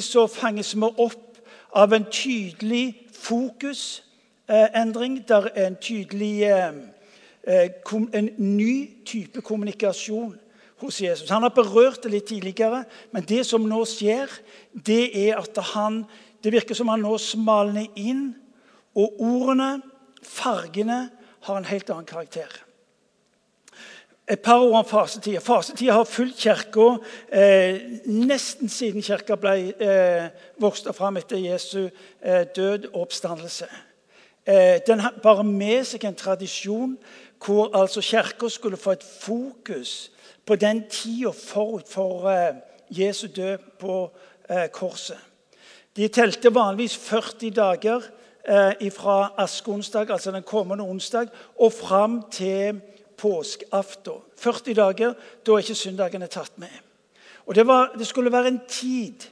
så fanges vi opp av en tydelig fokusendring. Det er en tydelig eh, eh, kom, en ny type kommunikasjon hos Jesus. Han har berørt det litt tidligere, men det som nå skjer, det er at han, det virker som han nå smalner inn, og ordene, fargene, har en helt annen karakter. Et par ord om fasetida. Fasetida har fulgt kirka eh, nesten siden kirka ble eh, vokst fram etter Jesu eh, død og oppstandelse. Eh, den bar med seg en tradisjon hvor altså kirka skulle få et fokus på den tida forut for eh, Jesu død på eh, korset. De telte vanligvis 40 dager eh, fra askeonsdag, altså den kommende onsdag, og fram til påskeaften. 40 dager, da er ikke syndagene tatt med. Og det, var, det skulle være en tid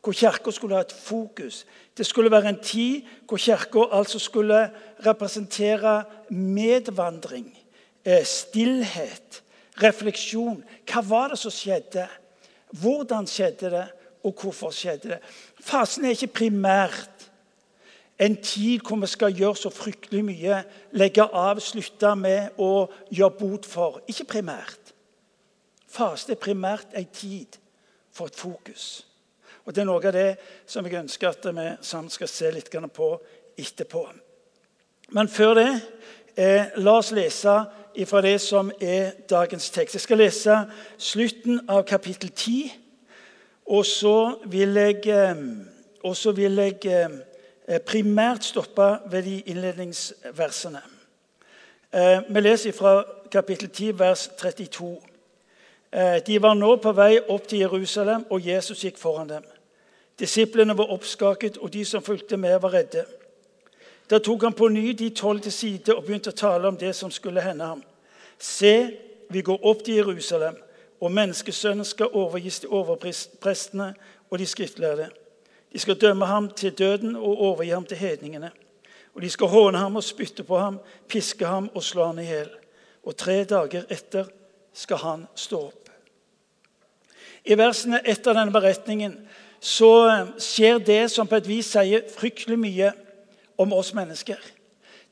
hvor Kirka skulle ha et fokus. Det skulle være en tid hvor Kirka altså skulle representere medvandring, eh, stillhet, refleksjon. Hva var det som skjedde? Hvordan skjedde det, og hvorfor skjedde det? Fasen er ikke primært en tid hvor vi skal gjøre så fryktelig mye, legge av, slutte med å gjøre bot for. Ikke primært. Faste er primært en tid for et fokus. Og Det er noe av det som jeg ønsker at vi sammen skal se litt på etterpå. Men før det, eh, la oss lese fra det som er dagens tekst. Jeg skal lese slutten av kapittel 10, og så vil jeg, eh, vil jeg Eh, primært stoppa ved de innledningsversene. Eh, vi leser fra kapittel 10, vers 32. Eh, de var nå på vei opp til Jerusalem, og Jesus gikk foran dem. Disiplene var oppskaket, og de som fulgte med, var redde. Da tok han på ny de tolv til side og begynte å tale om det som skulle hende ham. Se, vi går opp til Jerusalem, og menneskesønnen skal overgis til overprestene og de skriftlærde. De skal dømme ham til døden og overgi ham til hedningene. Og De skal håne ham og spytte på ham, piske ham og slå ham i hjel. Og tre dager etter skal han stå opp. I versene etter denne beretningen så skjer det som på et vis sier fryktelig mye om oss mennesker.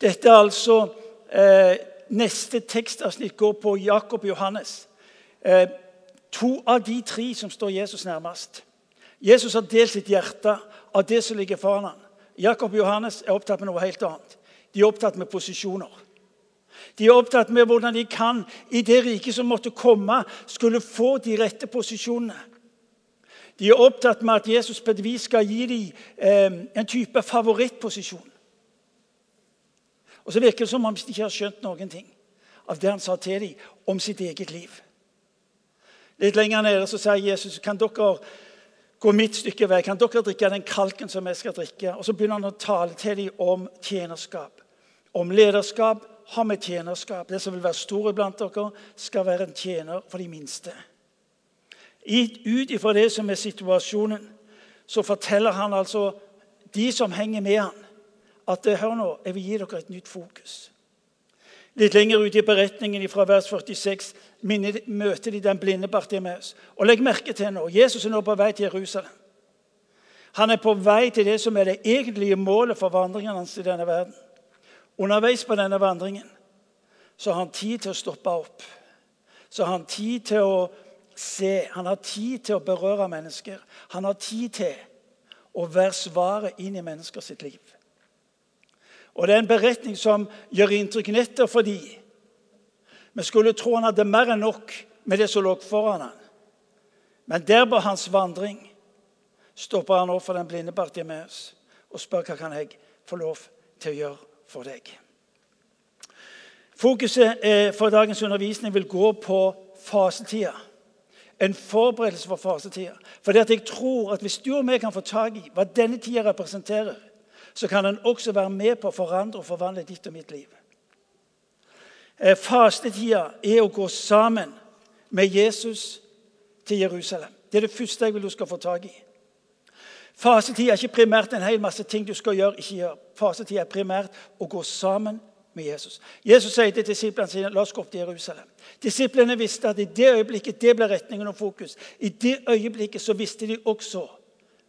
Dette er altså eh, Neste tekstavsnitt går på Jakob og Johannes. Eh, to av de tre som står Jesus nærmest. Jesus har delt sitt hjerte av det som ligger foran ham. Jakob og Johannes er opptatt med noe helt annet. De er opptatt med posisjoner. De er opptatt med hvordan de kan i det riket som måtte komme, skulle få de rette posisjonene. De er opptatt med at Jesus på et vis skal gi dem eh, en type favorittposisjon. Og så virker det som om de ikke har skjønt noen ting av det han sa til dem om sitt eget liv. Litt lenger nede så sier Jesus kan dere gå mitt stykke vei. Kan dere drikke den kalken som jeg skal drikke? Og Så begynner han å tale til dem om tjenerskap. Om lederskap har med tjenerskap. Det som vil være store blant dere, skal være en tjener for de minste. Ut ifra det som er situasjonen, så forteller han altså de som henger med han, at hør nå, jeg vil gi dere et nytt fokus. Litt lenger ute i beretningen fra vers 46 møter de den blinde Bartimeus. Og legg merke til nå, Jesus er nå på vei til Jerusalem. Han er på vei til det som er det egentlige målet for vandringen hans i denne verden. Underveis på denne vandringen så har han tid til å stoppe opp. Så har han tid til å se, han har tid til å berøre mennesker. Han har tid til å være svaret inn i menneskers liv. Og Det er en beretning som gjør inntrykk nettopp fordi vi skulle tro han hadde mer enn nok med det som lå foran han. Men der på hans vandring stopper han opp for den blinde Bartimeus og spør hva kan jeg få lov til å gjøre for deg. Fokuset eh, for dagens undervisning vil gå på fasetida. En forberedelse for fasetida. For jeg tror at Hvis du og vi kan få tak i hva denne tida representerer, så kan han også være med på å forandre og forvandle ditt og mitt liv. Eh, fastetida er å gå sammen med Jesus til Jerusalem. Det er det første jeg vil du skal få tak i. Fasetida er ikke primært en hel masse ting du skal gjøre. ikke gjøre. Fasetida er primært å gå sammen med Jesus. Jesus sier til disiplene sine la oss gå opp til Jerusalem. Disiplene visste at i det øyeblikket det ble retningen og fokus. I det øyeblikket så visste de også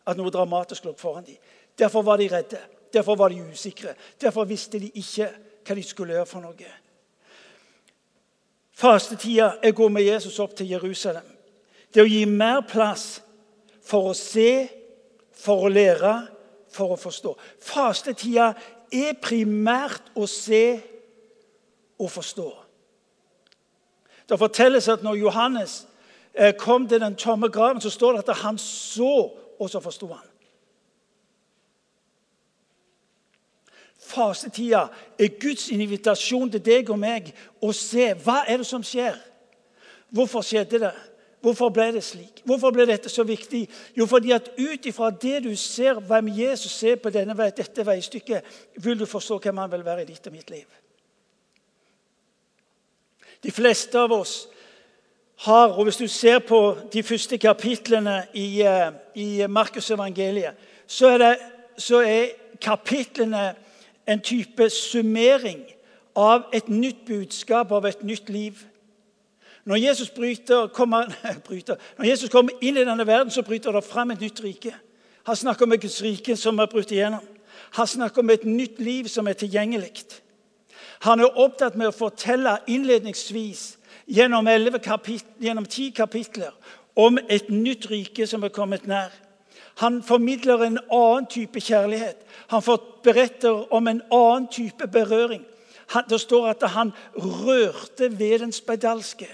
at noe dramatisk lå foran dem. Derfor var de redde. Derfor var de usikre. Derfor visste de ikke hva de skulle gjøre for noe. Fastetida er å gå med Jesus opp til Jerusalem. Det er å gi mer plass for å se, for å lære, for å forstå. Fastetida er primært å se og forstå. Det fortelles at når Johannes eh, kom til den tomme graven, så står det at han så, og så forsto han. Fasetida er Guds invitasjon til deg og meg å se hva er det som skjer. Hvorfor skjedde det? Hvorfor ble det slik? Hvorfor ble dette så viktig? Jo, fordi at ut ifra det du ser hvem Jesus ser på denne, dette veistykket, vil du forstå hvem han vil være i ditt og mitt liv. De fleste av oss har, og hvis du ser på de første kapitlene i, eh, i Markus evangeliet, så er, det, så er kapitlene en type summering av et nytt budskap, av et nytt liv. Når Jesus, bryter, kommer, bryter, når Jesus kommer inn i denne verden, så bryter det fram et nytt rike. Han snakker om et Guds rike som er brutt igjennom. Han snakker om et nytt liv som er tilgjengelig. Han er opptatt med å fortelle innledningsvis gjennom, ti kapitler om et nytt rike som er kommet nær. Han formidler en annen type kjærlighet. Han beretter om en annen type berøring. det står at han rørte ved den spedalske.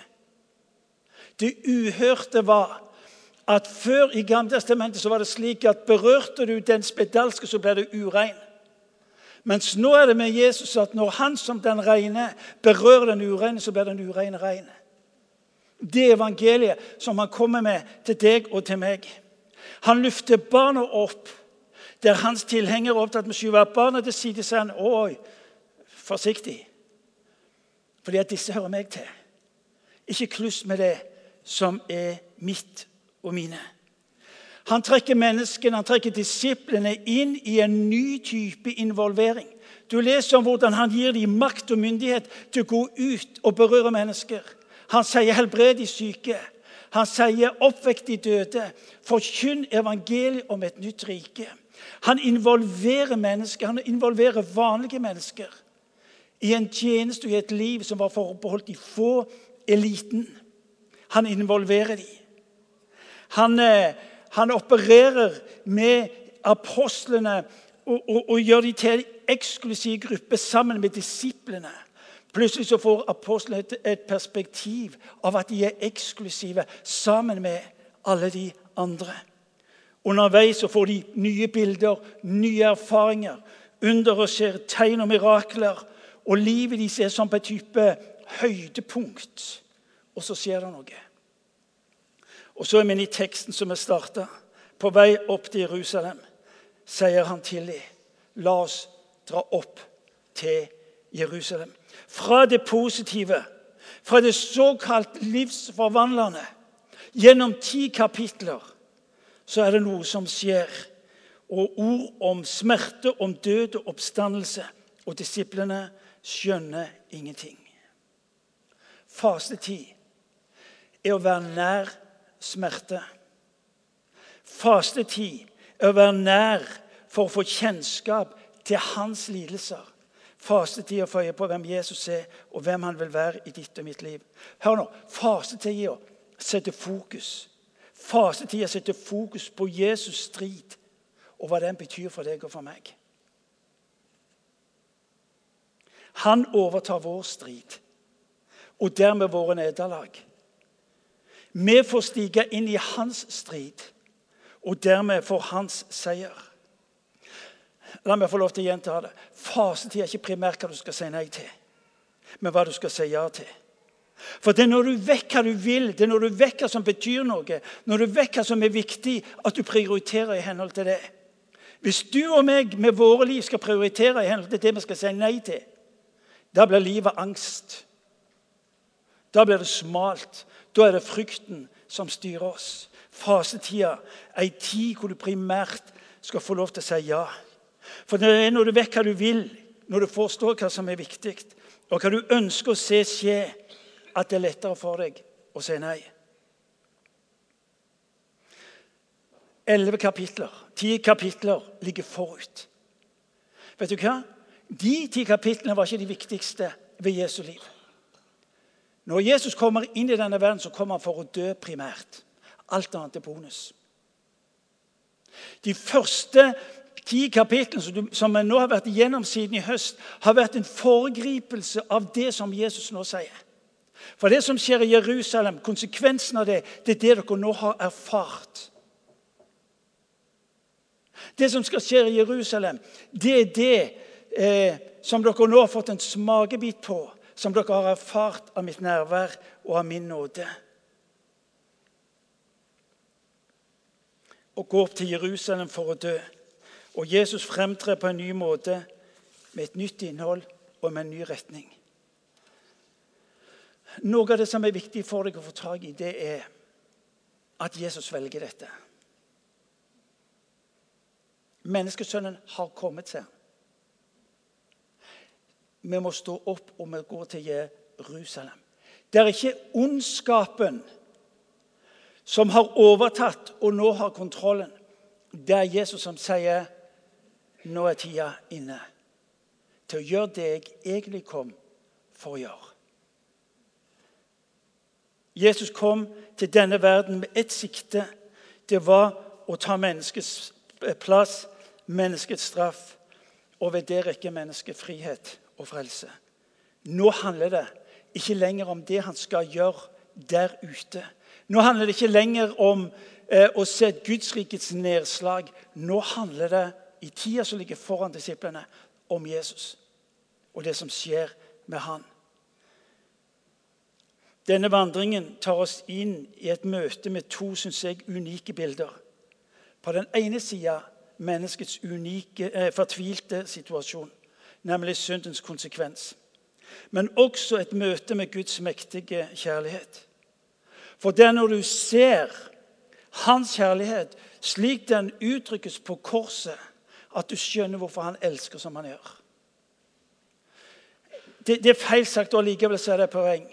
Det uhørte var at før i Gamletestamentet så var det slik at berørte du den spedalske, så ble det urein. Mens nå er det med Jesus at når han som den reine berører den ureine, så blir den ureine rein. Det evangeliet som han kommer med til deg og til meg. Han løfter barna opp der hans tilhengere er opptatt med å skyve barna til side. sier han, Oi, forsiktig, fordi at disse hører meg til. Ikke kluss med det som er mitt og mine. Han trekker menneskene, han trekker disiplene inn i en ny type involvering. Du leser om hvordan han gir dem makt og myndighet til å gå ut og berøre mennesker. Han sier 'helbred de syke'. Han sier 'oppvekk de døde'. Forkynn evangeliet om et nytt rike. Han involverer mennesker, han involverer vanlige mennesker i en tjeneste og i et liv som var forbeholdt de få, eliten. Han involverer dem. Han, eh, han opererer med apostlene og, og, og gjør dem til en eksklusiv gruppe sammen med disiplene. Plutselig så får apostlene et, et, perspektiv av at de er eksklusive sammen med alle de andre. Underveis så får de nye bilder, nye erfaringer. Under skjer, tegn og mirakler. Og livet deres er som på et type høydepunkt. Og så skjer det noe. Og så er vi i teksten som vi starta. På vei opp til Jerusalem sier han til dem, la oss dra opp til Jerusalem. Fra det positive, fra det såkalt livsforvandlende, gjennom ti kapitler, så er det noe som skjer. Og ord om smerte, om død og oppstandelse. Og disiplene skjønner ingenting. Fasetid er å være nær smerte. Fastetid er å være nær for å få kjennskap til hans lidelser. Fastetid er å på hvem Jesus er, og hvem han vil være i ditt og mitt liv. Hør nå, Fasetida setter fokus. Fasetida setter fokus på Jesus' strid og hva den betyr for deg og for meg. Han overtar vår strid og dermed våre nederlag. Vi får stige inn i hans strid, og dermed får hans seier. La meg få lov til å gjenta det. Fasetid er ikke primært hva du skal si nei til, men hva du skal si ja til. For det er når du vet hva du vil, det er når du vet hva som betyr noe, når du vet hva som er viktig, at du prioriterer i henhold til det. Hvis du og meg med våre liv skal prioritere i henhold til det vi skal si nei til, da blir livet angst. Da blir det smalt. Da er det frykten som styrer oss. Fasetida er ei tid hvor du primært skal få lov til å si ja. For det er når du vet hva du vil, når du forstår hva som er viktig, og hva du ønsker å se skje, at det er lettere for deg å si nei. elleve kapitler, ti kapitler ligger forut. Vet du hva? De ti kapitlene var ikke de viktigste ved Jesu liv. Når Jesus kommer inn i denne verden, så kommer han for å dø primært. Alt annet er bonus. De første ti kapitlene som vi nå har vært igjennom siden i høst, har vært en foregripelse av det som Jesus nå sier. For det som skjer i Jerusalem, konsekvensen av det, det er det dere nå har erfart. Det som skal skje i Jerusalem, det er det eh, som dere nå har fått en smakebit på, som dere har erfart av mitt nærvær og av min nåde. Å gå opp til Jerusalem for å dø. Og Jesus fremtrer på en ny måte med et nytt innhold og med en ny retning. Noe av det som er viktig for deg å få tak i, det er at Jesus velger dette. Menneskesønnen har kommet seg. Vi må stå opp og vi går til Jerusalem. Det er ikke ondskapen som har overtatt og nå har kontrollen. Det er Jesus som sier nå er tida inne til å gjøre det jeg egentlig kom for å gjøre. Jesus kom til denne verden med ett sikte. Det var å ta menneskets plass, menneskets straff, og ved det rekke mennesket frihet og frelse. Nå handler det ikke lenger om det han skal gjøre der ute. Nå handler det ikke lenger om eh, å se Guds rikets nedslag. Nå handler det i tida som ligger foran disiplene, om Jesus og det som skjer med han. Denne vandringen tar oss inn i et møte med to synes jeg, unike bilder. På den ene sida menneskets unike, eh, fortvilte situasjon nemlig syndens konsekvens. Men også et møte med Guds mektige kjærlighet. For det er når du ser hans kjærlighet slik den uttrykkes på korset, at du skjønner hvorfor han elsker som han gjør. Det, det er feil sagt, og likevel er det poeng.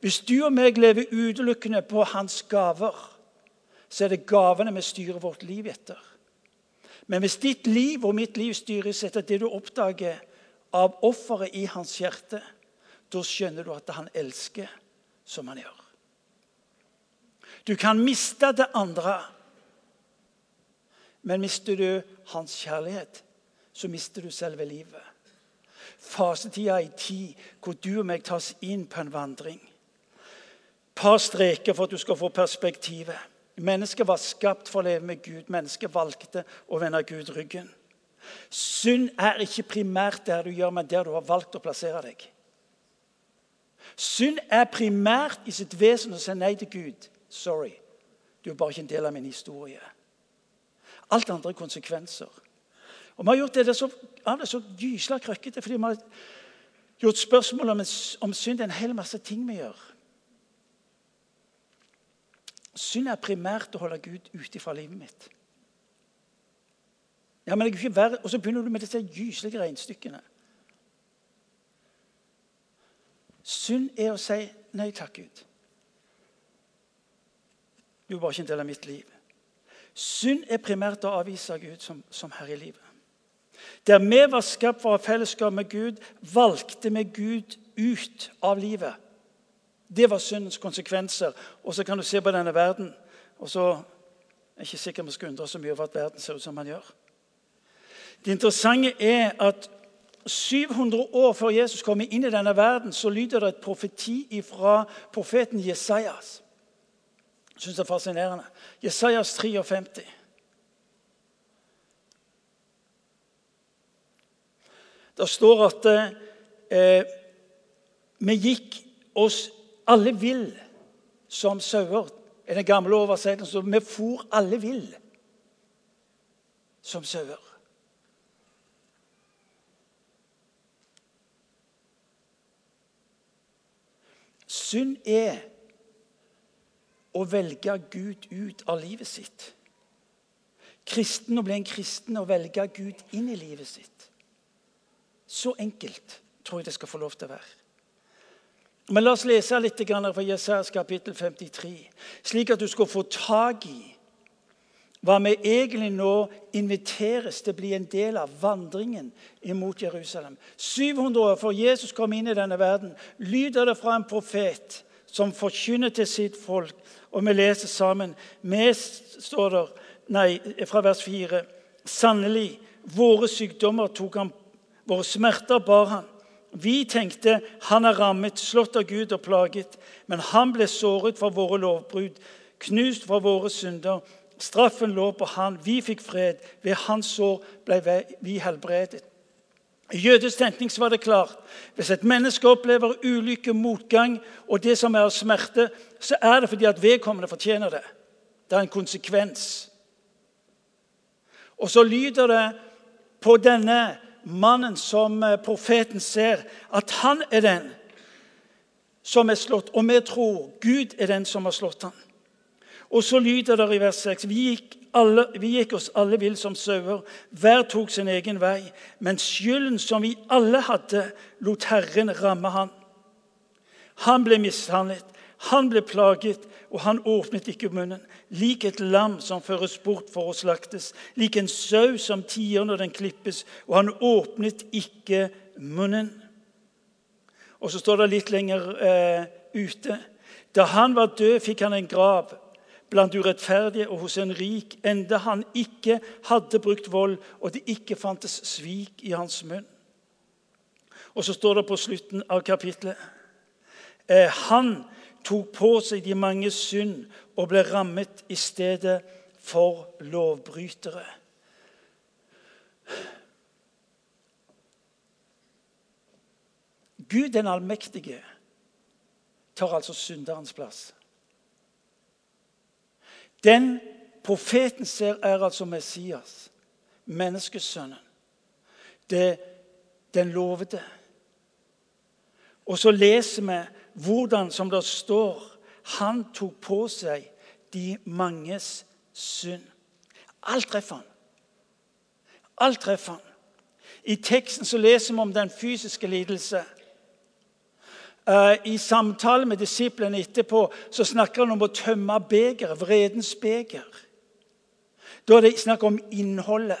Hvis du og meg lever utelukkende på hans gaver, så er det gavene vi styrer vårt liv etter. Men hvis ditt liv og mitt liv styres etter det du oppdager av offeret i hans hjerte, da skjønner du at han elsker som han gjør. Du kan miste det andre, men mister du hans kjærlighet, så mister du selve livet. Fasetida er ei tid hvor du og meg tas inn på en vandring. par streker for at du skal få perspektivet. Mennesket var skapt for å leve med Gud. Mennesket valgte å vende Gud ryggen. Synd er ikke primært der du gjør, men der du har valgt å plassere deg. Synd er primært i sitt vesen å si nei til Gud. Sorry, du er bare ikke en del av min historie. Alt andre er konsekvenser. Og Vi har gjort det, så, av det så gysla krøkkete fordi vi har gjort spørsmål om, om synd en hel masse ting vi gjør. Synd er primært å holde Gud ute fra livet mitt. Ja, men jeg ikke verre. Og så begynner du med disse gyselige regnestykkene. Synd er å si nei takk, Gud. Du er bare ikke en del av mitt liv. Synd er primært å avvise Gud som, som herre i livet. Der vi var skapt for å ha fellesskap med Gud, valgte vi Gud ut av livet. Det var syndens konsekvenser. Og så kan du se på denne verden, og så er jeg ikke sikker vi skal undre så mye over at verden ser ut som den gjør. Det interessante er at 700 år før Jesus kom inn i denne verden, så lyder det et profeti fra profeten Jesajas. Syns det er fascinerende. Jesajas 53. Det står at eh, vi gikk oss alle vill som sauer. I den gamle oversettelsen står vi for alle vill som sauer. Synd er å velge Gud ut av livet sitt. Kristen å bli en kristen og velge Gud inn i livet sitt. Så enkelt tror jeg det skal få lov til å være. Men La oss lese litt fra Jesajas kapittel 53, slik at du skal få tak i hva vi egentlig nå inviteres til å bli en del av vandringen imot Jerusalem. 700 år før Jesus kom inn i denne verden, lyder det fra en profet som forkynner til sitt folk. Og vi leser sammen. Vi står der, nei, fra vers 4. Sannelig, våre sykdommer tok han, våre smerter bar han. Vi tenkte han er rammet, slått av Gud og plaget. Men han ble såret for våre lovbrudd, knust for våre synder. Straffen lå på han. Vi fikk fred. Ved hans sår ble vi helbredet. I jødisk tenkning var det klart hvis et menneske opplever ulykke, motgang og det som er smerte, så er det fordi at vedkommende fortjener det. Det er en konsekvens. Og så lyder det på denne mannen som eh, profeten ser, at han er den som er slått. Og vi tror Gud er den som har slått ham. Og så lyder det i vers 6.: vi gikk, alle, vi gikk oss alle vill som sauer, hver tok sin egen vei. Men skylden som vi alle hadde, lot Herren ramme han. Han ble mishandlet, han ble plaget, og han åpnet ikke munnen. Lik et lam som føres bort for å slaktes, lik en sau som tier når den klippes, og han åpnet ikke munnen. Og så står det litt lenger eh, ute. Da han var død, fikk han en grav blant urettferdige og hos en rik, enda han ikke hadde brukt vold, og det ikke fantes svik i hans munn. Og så står det på slutten av kapitlet eh, Han tok på seg de mange synd og ble rammet i stedet for lovbrytere. Gud den allmektige tar altså synderens plass. Den profeten ser, er altså Messias, menneskesønnen. Det, den lovede. Og så leser vi hvordan, som det står, han tok på seg de manges synd. Alt treffer han. Alt treffer han. I teksten så leser vi om den fysiske lidelse. Eh, I samtale med disiplene etterpå så snakker han om å tømme begeret, vredens beger. Da er det snakk om innholdet.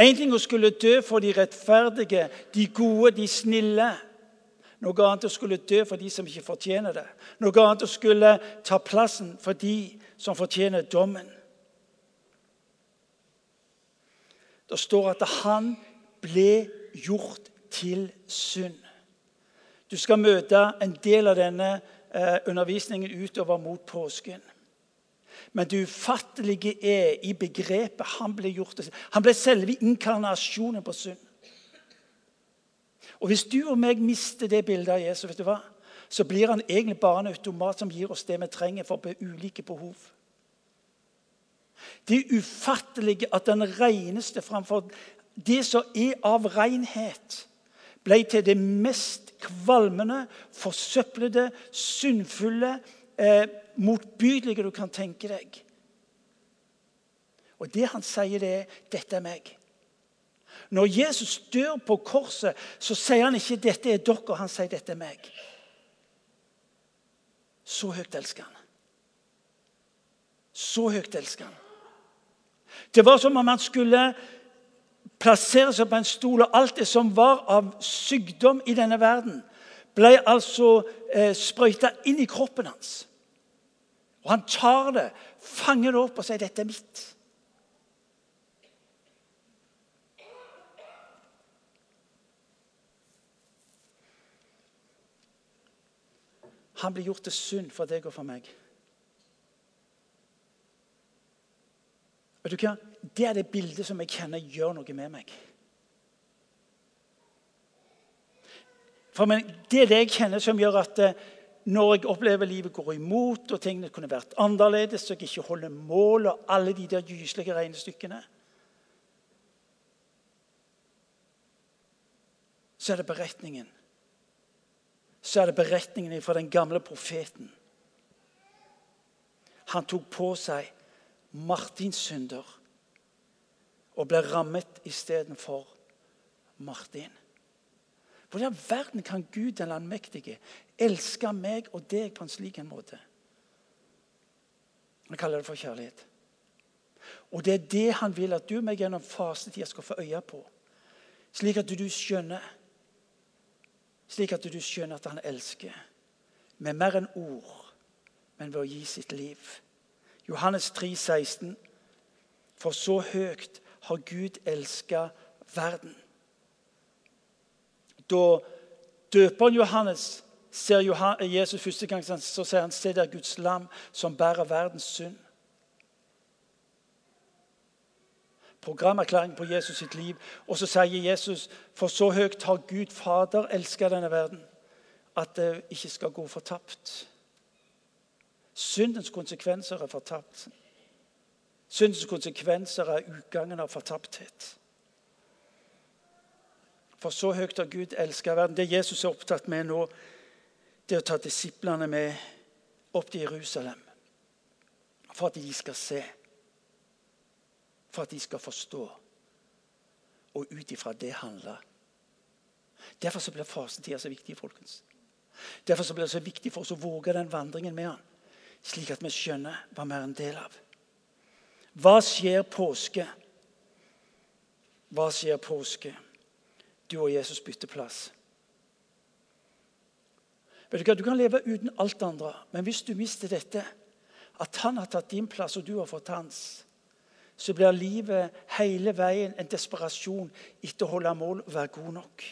Én ting å skulle dø for de rettferdige, de gode, de snille. Noe annet å skulle dø for de som ikke fortjener det. Noe annet å skulle ta plassen for de som fortjener dommen. Det står at han ble gjort til synd. Du skal møte en del av denne eh, undervisningen utover mot påsken. Men det ufattelige er i begrepet han ble gjort til Han ble selve inkarnasjonen på synd. Og Hvis du og meg mister det bildet av Jesus, vet du hva? så blir han egentlig bare en automat som gir oss det vi trenger for ulike behov. Det er ufattelig at den reneste framfor det som er av renhet, ble til det mest kvalmende, forsøplede, syndfulle, eh, motbydelige du kan tenke deg. Og det han sier, det er 'Dette er meg'. Når Jesus dør på korset, så sier han ikke 'dette er dere', han sier 'dette er meg'. Så høyt elsker han. Så høyt elsker han. Det var som om han skulle plassere seg på en stol, og alt det som var av sykdom i denne verden, ble altså eh, sprøyta inn i kroppen hans. Og han tar det, fanger det opp og sier 'Dette er mitt'. Han blir gjort til synd for deg og for meg. Vet du hva? Det er det bildet som jeg kjenner gjør noe med meg. For men, Det er det jeg kjenner som gjør at eh, når jeg opplever livet går imot, og tingene kunne vært annerledes, og jeg ikke holder mål og alle de der gyselige regnestykkene Så er det beretningen. Så er det beretningen fra den gamle profeten. Han tok på seg Martins synder og ble rammet istedenfor Martin. Hvordan i all verden kan Gud den landmektige elske meg og deg på en slik en måte? Han kaller det for kjærlighet. Og det er det han vil at du meg gjennom fasetida skal få øye på. Slik at du skjønner Slik at du skjønner at han elsker med mer enn ord, men ved å gi sitt liv. Johannes 3, 16. For så høyt har Gud elska verden. Da døperen Johannes ser Jesus første gang, så sier han se der Guds lam som bærer verdens synd. programerklæring på Jesus sitt liv. Og så sier Jesus, for så høyt har Gud Fader elska denne verden, at det ikke skal gå fortapt. Syndens konsekvenser er fortapt. Syndens konsekvenser er utgangen av fortapthet. For så høyt har Gud elska verden. Det Jesus er opptatt med nå, det er å ta disiplene med opp til Jerusalem for at de skal se for at de skal forstå. Og ut ifra det handle. Derfor så blir fasetida så viktig. folkens. Derfor så blir det så viktig for oss å våge den vandringen med han, slik at vi skjønner hva vi er en del av. Hva skjer påske? Hva skjer påske? Du og Jesus bytter plass. Vet Du hva? Du kan leve uten alt andre, men hvis du mister dette, at han har tatt din plass og du har fått hans, så blir livet hele veien en desperasjon etter å holde mål og være god nok.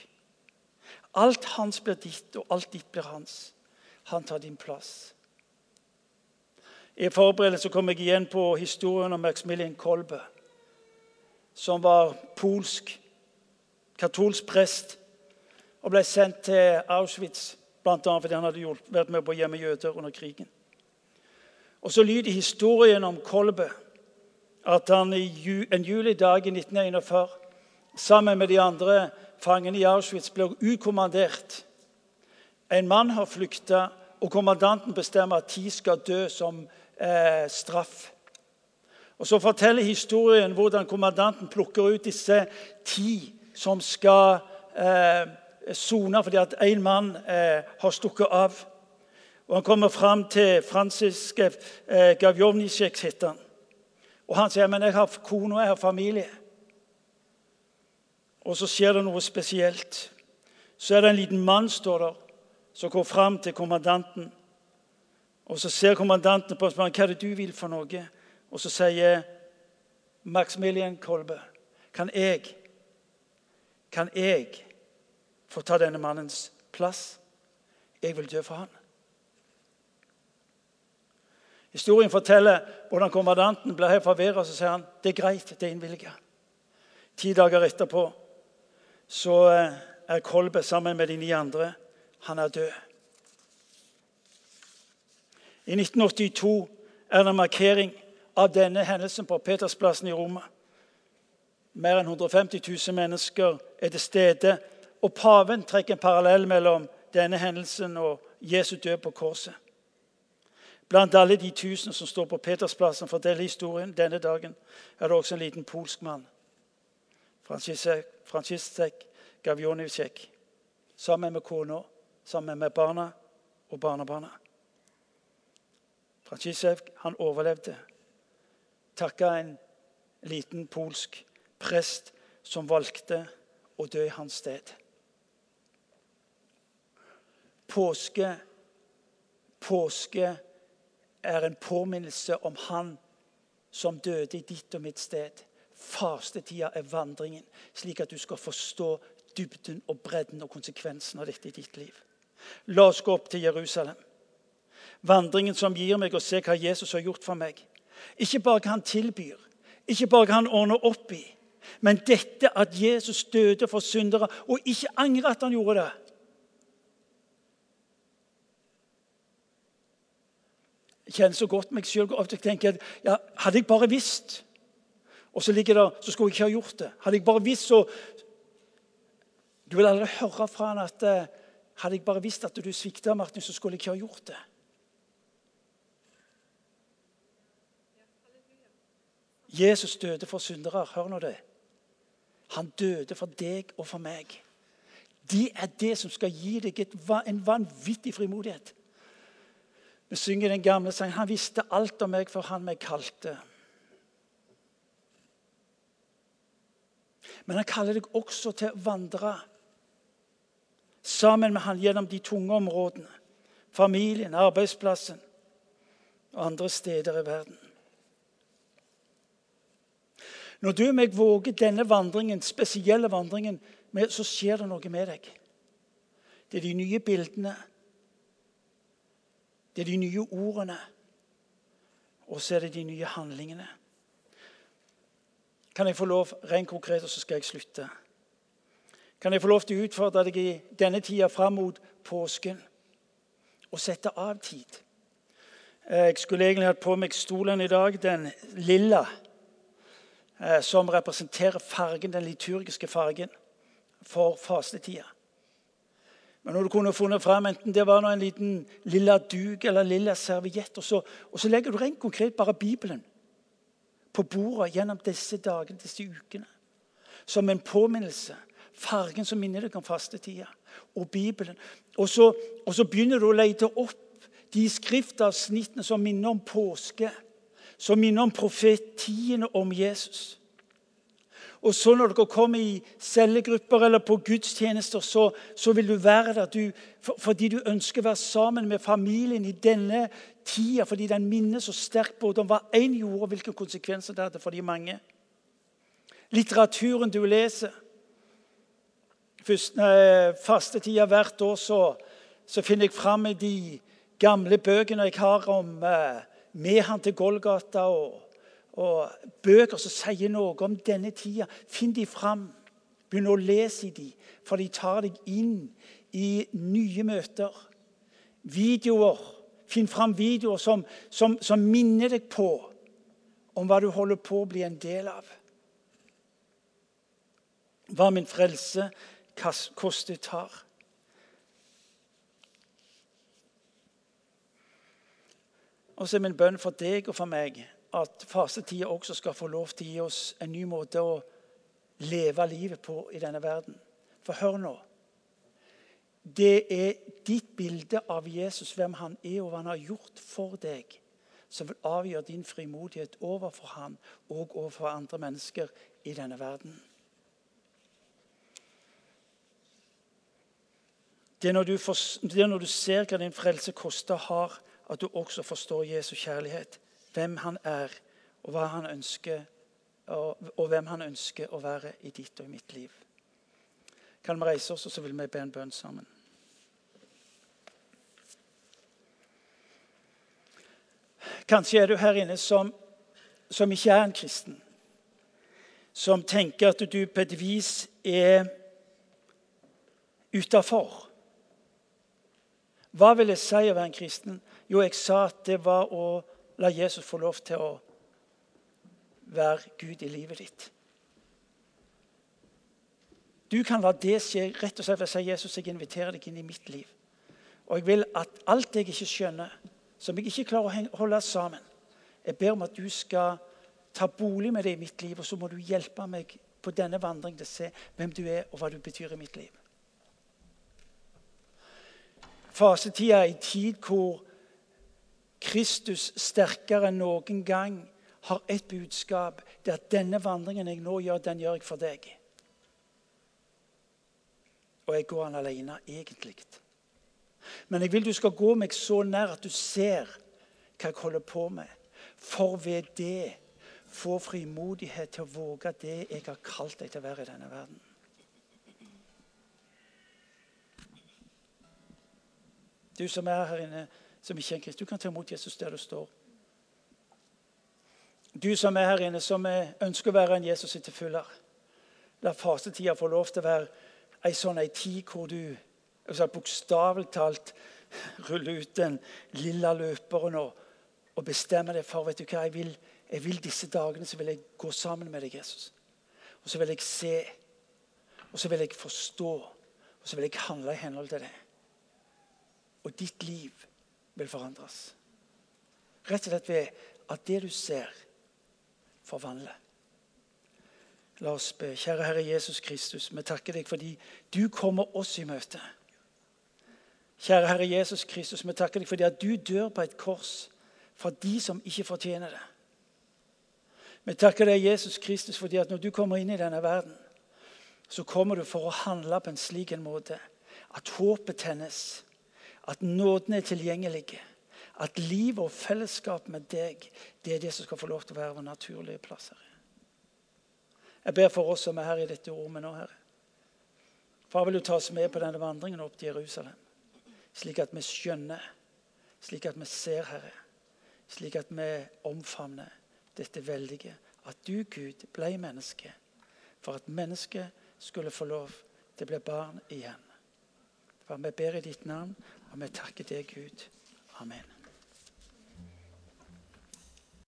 Alt hans blir ditt, og alt ditt blir hans. Han tar din plass. I forberedelse kom jeg igjen på historien om Maximilian Kolbe, som var polsk, katolsk prest og ble sendt til Auschwitz bl.a. fordi han hadde vært med på å gjemme jøder under krigen. Og Så lyder historien om Kolbe at han en julidag i 1941 sammen med de andre fangene i Auschwitz ble utkommandert. En mann har flykta, og kommandanten bestemmer at ti skal dø som eh, straff. Og Så forteller historien hvordan kommandanten plukker ut disse ti som skal eh, sone fordi at én mann eh, har stukket av. Og Han kommer fram til Fransisk eh, Gavjovnisjek, heter han. Og han sier men jeg har kone og jeg har familie. Og så skjer det noe spesielt. Så er det en liten mann står der, som går fram til kommandanten. Og Så ser kommandanten på og spør hva er det du vil for noe. Og så sier Maximilian Kolbe kan jeg, kan jeg få ta denne mannens plass? Jeg vil dø for han. Historien forteller hvordan kommandanten blir helt forvirra. Så sier han det er greit, det er innvilga. Ti dager etterpå så eh, er Kolbe sammen med de ni andre. Han er død. I 1982 er det en markering av denne hendelsen på Petersplassen i Roma. Mer enn 150 000 mennesker er til stede. Og paven trekker en parallell mellom denne hendelsen og Jesu død på korset. Blant alle de tusen som står på Petersplassen for å dele historien denne dagen, er det også en liten polsk mann. Franciszek Gavjonivcek. Sammen med kona, sammen med barna og barnebarna. Francisek han overlevde takka en liten polsk prest som valgte å dø i hans sted. Påske, påske er en påminnelse om Han som døde i ditt og mitt sted. Fastetida er vandringen, slik at du skal forstå dybden og bredden og konsekvensen av dette i ditt liv. La oss gå opp til Jerusalem. Vandringen som gir meg å se hva Jesus har gjort for meg. Ikke bare hva han tilbyr, ikke bare hva han ordner opp i, men dette at Jesus døde for syndere og ikke angrer at han gjorde det. Jeg kjenner så godt meg sjøl Jeg tenker ja, hadde jeg bare visst Og så ligger det, så skulle jeg ikke ha gjort det. Hadde jeg bare visst, så Du vil aldri høre fra han at eh, hadde jeg bare visst at du svikta, Martin, så skulle jeg ikke ha gjort det. Jesus døde for syndere. Hør nå det. Han døde for deg og for meg. Det er det som skal gi deg en vanvittig frimodighet. Vi synger den gamle sangen 'Han visste alt om meg før han meg kalte'. Men han kaller deg også til å vandre sammen med han gjennom de tunge områdene. Familien, arbeidsplassen og andre steder i verden. Når du og meg våger denne vandringen, spesielle vandringen, så skjer det noe med deg. Det er de nye bildene. Det er de nye ordene. Og så er det de nye handlingene. Kan jeg få lov, rent konkret, og så skal jeg slutte Kan jeg få lov til å utfordre deg i denne tida fram mot påsken å sette av tid? Jeg skulle egentlig hatt på meg stolen i dag, den lilla, eh, som representerer fargen, den liturgiske fargen for fastetida. Men når du kunne funnet frem enten det var en liten lilla duk eller lilla serviett, og så, og så legger du rent konkret bare Bibelen på bordet gjennom disse dagene, disse ukene. Som en påminnelse. Fargen som minner deg om fastetida. Og Bibelen. Og så, og så begynner du å lete opp de skriftavsnittene som minner om påske. Som minner om profetiene om Jesus. Og så når dere kommer i cellegrupper eller på gudstjenester, så, så vil du være der du, for, fordi du ønsker å være sammen med familien i denne tida. Fordi den minner så sterkt både om hva én gjorde, og hvilke konsekvenser det hadde for de mange. Litteraturen du leser Første eh, fastetida hvert år så, så, finner jeg fram i de gamle bøkene jeg har om eh, med han til Golgata. og og bøker som sier noe om denne tida. Finn de fram. Begynn å lese i de, for de tar deg inn i nye møter. Videoer. Finn fram videoer som, som, som minner deg på om hva du holder på å bli en del av. Hva min frelse kostet tar. Og så er min bønn for deg og for meg at fasetida også skal få lov til å gi oss en ny måte å leve livet på i denne verden. For hør nå. Det er ditt bilde av Jesus, hvem han er og hva han har gjort for deg, som vil avgjøre din frimodighet overfor han og overfor andre mennesker i denne verden. Det er når du, for, det er når du ser hva din frelse koster har, at du også forstår Jesu kjærlighet hvem han er, og, han ønsker, og, og hvem han ønsker å være i ditt og i mitt liv. Kan vi reise oss, og så vil vi be en bønn sammen? Kanskje er du her inne som, som ikke er en kristen. Som tenker at du på et vis er utafor. Hva vil jeg si å være en kristen? Jo, jeg sa at det var å La Jesus få lov til å være Gud i livet ditt. Du kan la det skje rett og slett ved å si Jesus, jeg inviterer deg inn i mitt liv. Og jeg vil at alt jeg ikke skjønner, som jeg ikke klarer å holde sammen Jeg ber om at du skal ta bolig med det i mitt liv, og så må du hjelpe meg på denne vandringen til å se hvem du er, og hva du betyr i mitt liv. Fasetida er en tid hvor Kristus sterkere enn noen gang har ett budskap. Det er at denne vandringen jeg nå gjør, den gjør jeg for deg. Og jeg går den alene, egentlig. Men jeg vil du skal gå meg så nær at du ser hva jeg holder på med. For ved det få frimodighet til å våge det jeg har kalt deg til å være i denne verden. Du som er her inne som ikke er en. Du kan ta imot Jesus der du står. Du som er her inne, som ønsker å være en Jesus til tilfyller. La fasetida få lov til å være ei sånn ei tid hvor du bokstavelig talt ruller ut den lilla løperen og, og bestemmer deg for vet du hva, jeg vil, jeg vil disse dagene så vil jeg gå sammen med deg, Jesus. Og så vil jeg se, og så vil jeg forstå, og så vil jeg handle i henhold til det. Og ditt liv vil forandres. Rett og slett ved at det du ser, forvandler. La oss be. Kjære Herre Jesus Kristus, vi takker deg fordi du kommer oss i møte. Kjære Herre Jesus Kristus, vi takker deg fordi at du dør på et kors for de som ikke fortjener det. Vi takker deg, Jesus Kristus, fordi at når du kommer inn i denne verden, så kommer du for å handle på en slik en måte at håpet tennes, at nåden er tilgjengelig, at liv og fellesskap med deg det er det som skal få lov til å være vår naturlige plass. Herre. Jeg ber for oss som er her i dette rommet nå, Herre. Far, vil du ta oss med på denne vandringen opp til Jerusalem, slik at vi skjønner, slik at vi ser, Herre, slik at vi omfavner dette veldige. At du, Gud, ble menneske for at mennesket skulle få lov til å bli barn igjen. For vi ber i ditt navn, og vi takker deg, Gud. Amen.